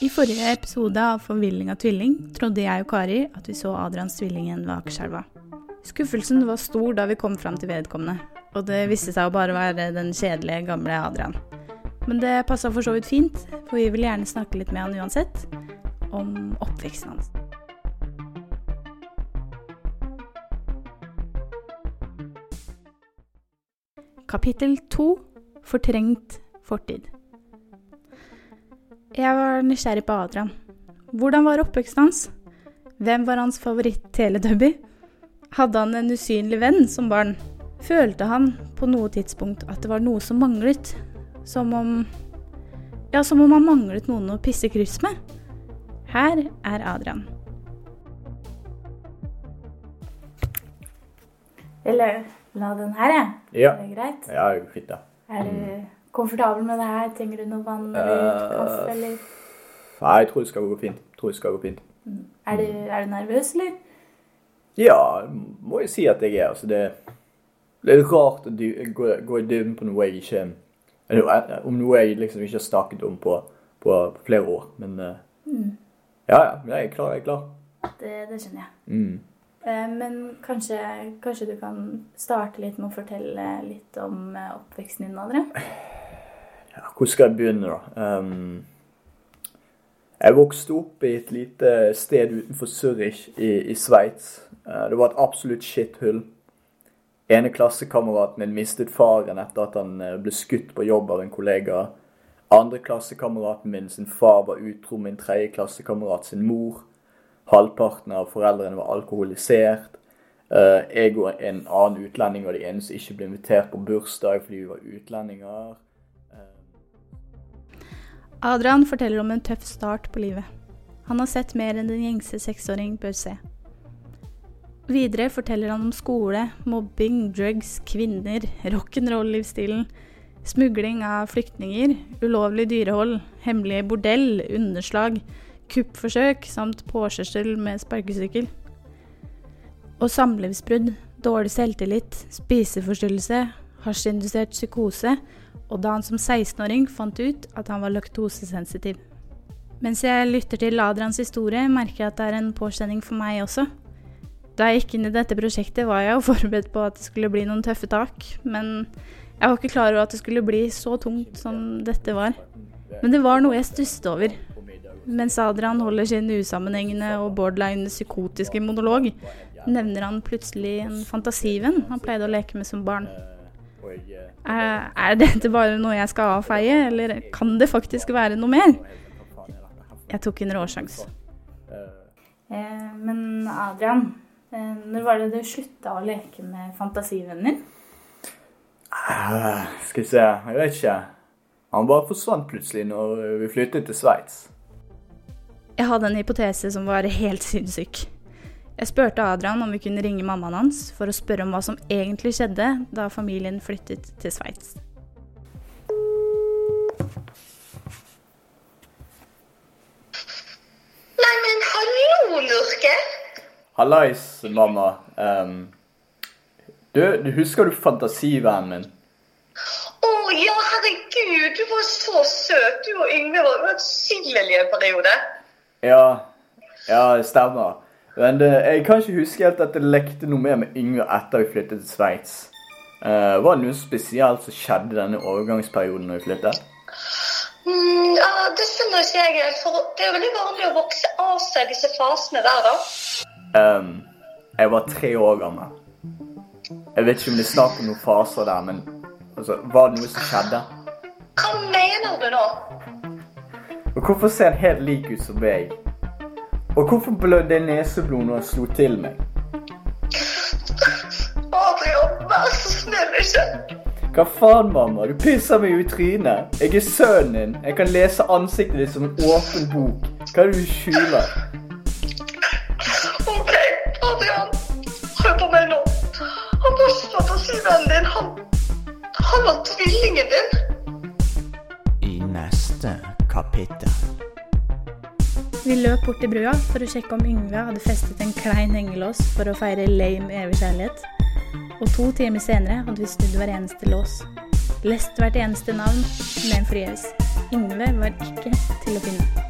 I forrige episode av Forvilling av tvilling trodde jeg og Kari at vi så Adrians tvilling igjen ved Akerselva. Skuffelsen var stor da vi kom fram til vedkommende, og det viste seg å bare være den kjedelige, gamle Adrian. Men det passa for så vidt fint, for vi vil gjerne snakke litt med han uansett, om oppveksten hans. Kapittel to Fortrengt fortid. Jeg var nysgjerrig på Adrian. Hvordan var oppveksten hans? Hvem var hans favoritt-teletubby? Hadde han en usynlig venn som barn? Følte han på noe tidspunkt at det var noe som manglet? Som om Ja, som om han manglet noen å pisse kryss med? Her er Adrian. Eller la den her, jeg. Ja. Er det greit? Ja, fint, da. Er du komfortabel med det her? Trenger du noe vann eller utkast? kaffe, eller Nei, jeg tror det skal gå fint. Jeg tror det skal gå fint. er du, er du nervøs, eller? Ja, må jeg si at jeg er. Altså, det, det er rart å gå, gå i dybden på noe jeg ikke eller, Om noe jeg liksom ikke har snakket om på, på, flere år. Men mm. ja, ja. Jeg er klar. Jeg er klar. Det, det skjønner jeg. Mm. Eh, Men kanskje, kanskje du kan starte litt med å fortelle litt om eh, oppveksten din, Adrian? Ja, hvor skal jeg begynne, da? Um, jeg vokste opp i et lite sted utenfor Zürich i, i Sveits. Uh, det var et absolutt skitthull. ene klassekameraten min mistet faren etter at han eh, ble skutt på jobb av en kollega. Andre klassekameraten min sin far var utro min tredje klassekamerat sin mor. Halvparten av foreldrene var alkoholisert. Eh, jeg og en annen utlending var de eneste som ikke ble invitert på bursdag fordi vi var utlendinger. Adrian forteller om en tøff start på livet. Han har sett mer enn den gjengse seksåring bør se. Videre forteller han om skole, mobbing, drugs, kvinner, rock'n'roll-livsstilen, smugling av flyktninger, ulovlig dyrehold, hemmelig bordell, underslag, kuppforsøk samt påkjørsel med sparkesykkel. Og samlivsbrudd, dårlig selvtillit, spiseforstyrrelse, hasjindusert psykose, og da han som 16-åring fant ut at han var laktosesensitiv. Mens jeg lytter til Adrians historie, merker jeg at det er en påkjenning for meg også. Da jeg gikk inn i dette prosjektet, var jeg jo forberedt på at det skulle bli noen tøffe tak, men jeg var ikke klar over at det skulle bli så tungt som dette var. Men det var noe jeg stusset over. Mens Adrian holder sin usammenhengende og borderline psykotiske monolog, nevner han plutselig en fantasivenn han pleide å leke med som barn. Og jeg, eh, Er, er dette bare noe jeg skal avfeie, eller kan det faktisk være noe mer? Jeg tok en råsjans. Eh, men Adrian, eh, når var det du slutta å leke med fantasivenner? Ah, Skal vi se, jeg vet ikke. Han bare forsvant plutselig når vi flyttet til Sveits. Jeg hadde en hypotese som var helt sinnssyk. Jeg spurte Adrian om vi kunne ringe mammaen hans for å spørre om hva som egentlig skjedde da familien flyttet til Sveits. Nei, men hallo, Nurke. Hallais, mamma. Um, du, du husker du fantasivennen min? Å ja, herregud, du var så søt. Du og Yngve var uatskillelige en periode. Ja, ja, det stemmer. Men det, jeg kan ikke huske helt at jeg lekte noe mer med Yngve etter vi flyttet til Sveits. Uh, var det noe spesielt som skjedde denne overgangsperioden når vi flyttet? Mm, ja, det skjønner ikke jeg helt, for det er veldig vanlig å vokse av seg disse fasene der, da. Um, jeg var tre år gammel. Jeg vet ikke om det er snakk om noen faser der, men altså, var det noe som skjedde? Hva mener du nå? Og hvorfor ser han helt lik ut som meg? Og hvorfor blødde neseblod når jeg slo til meg? Adrian, vær så snill, ikke. Hva faen, mamma? Du pisser meg jo i trynet. Jeg er sønnen din. Jeg kan lese ansiktet ditt som en åpen bok. Hva er det du skjuler? Ok, Adrian, hør på meg nå. Han fantasivennen din. Han, han var tvillingen din. I neste kapittel. Vi løp bort til brua for å sjekke om Yngve hadde festet en klein hengelås for å feire lame evig kjærlighet. Og to timer senere hadde vi snudd hver eneste lås. Lest hvert eneste navn, med en forgjeves. Yngve var ikke til å finne.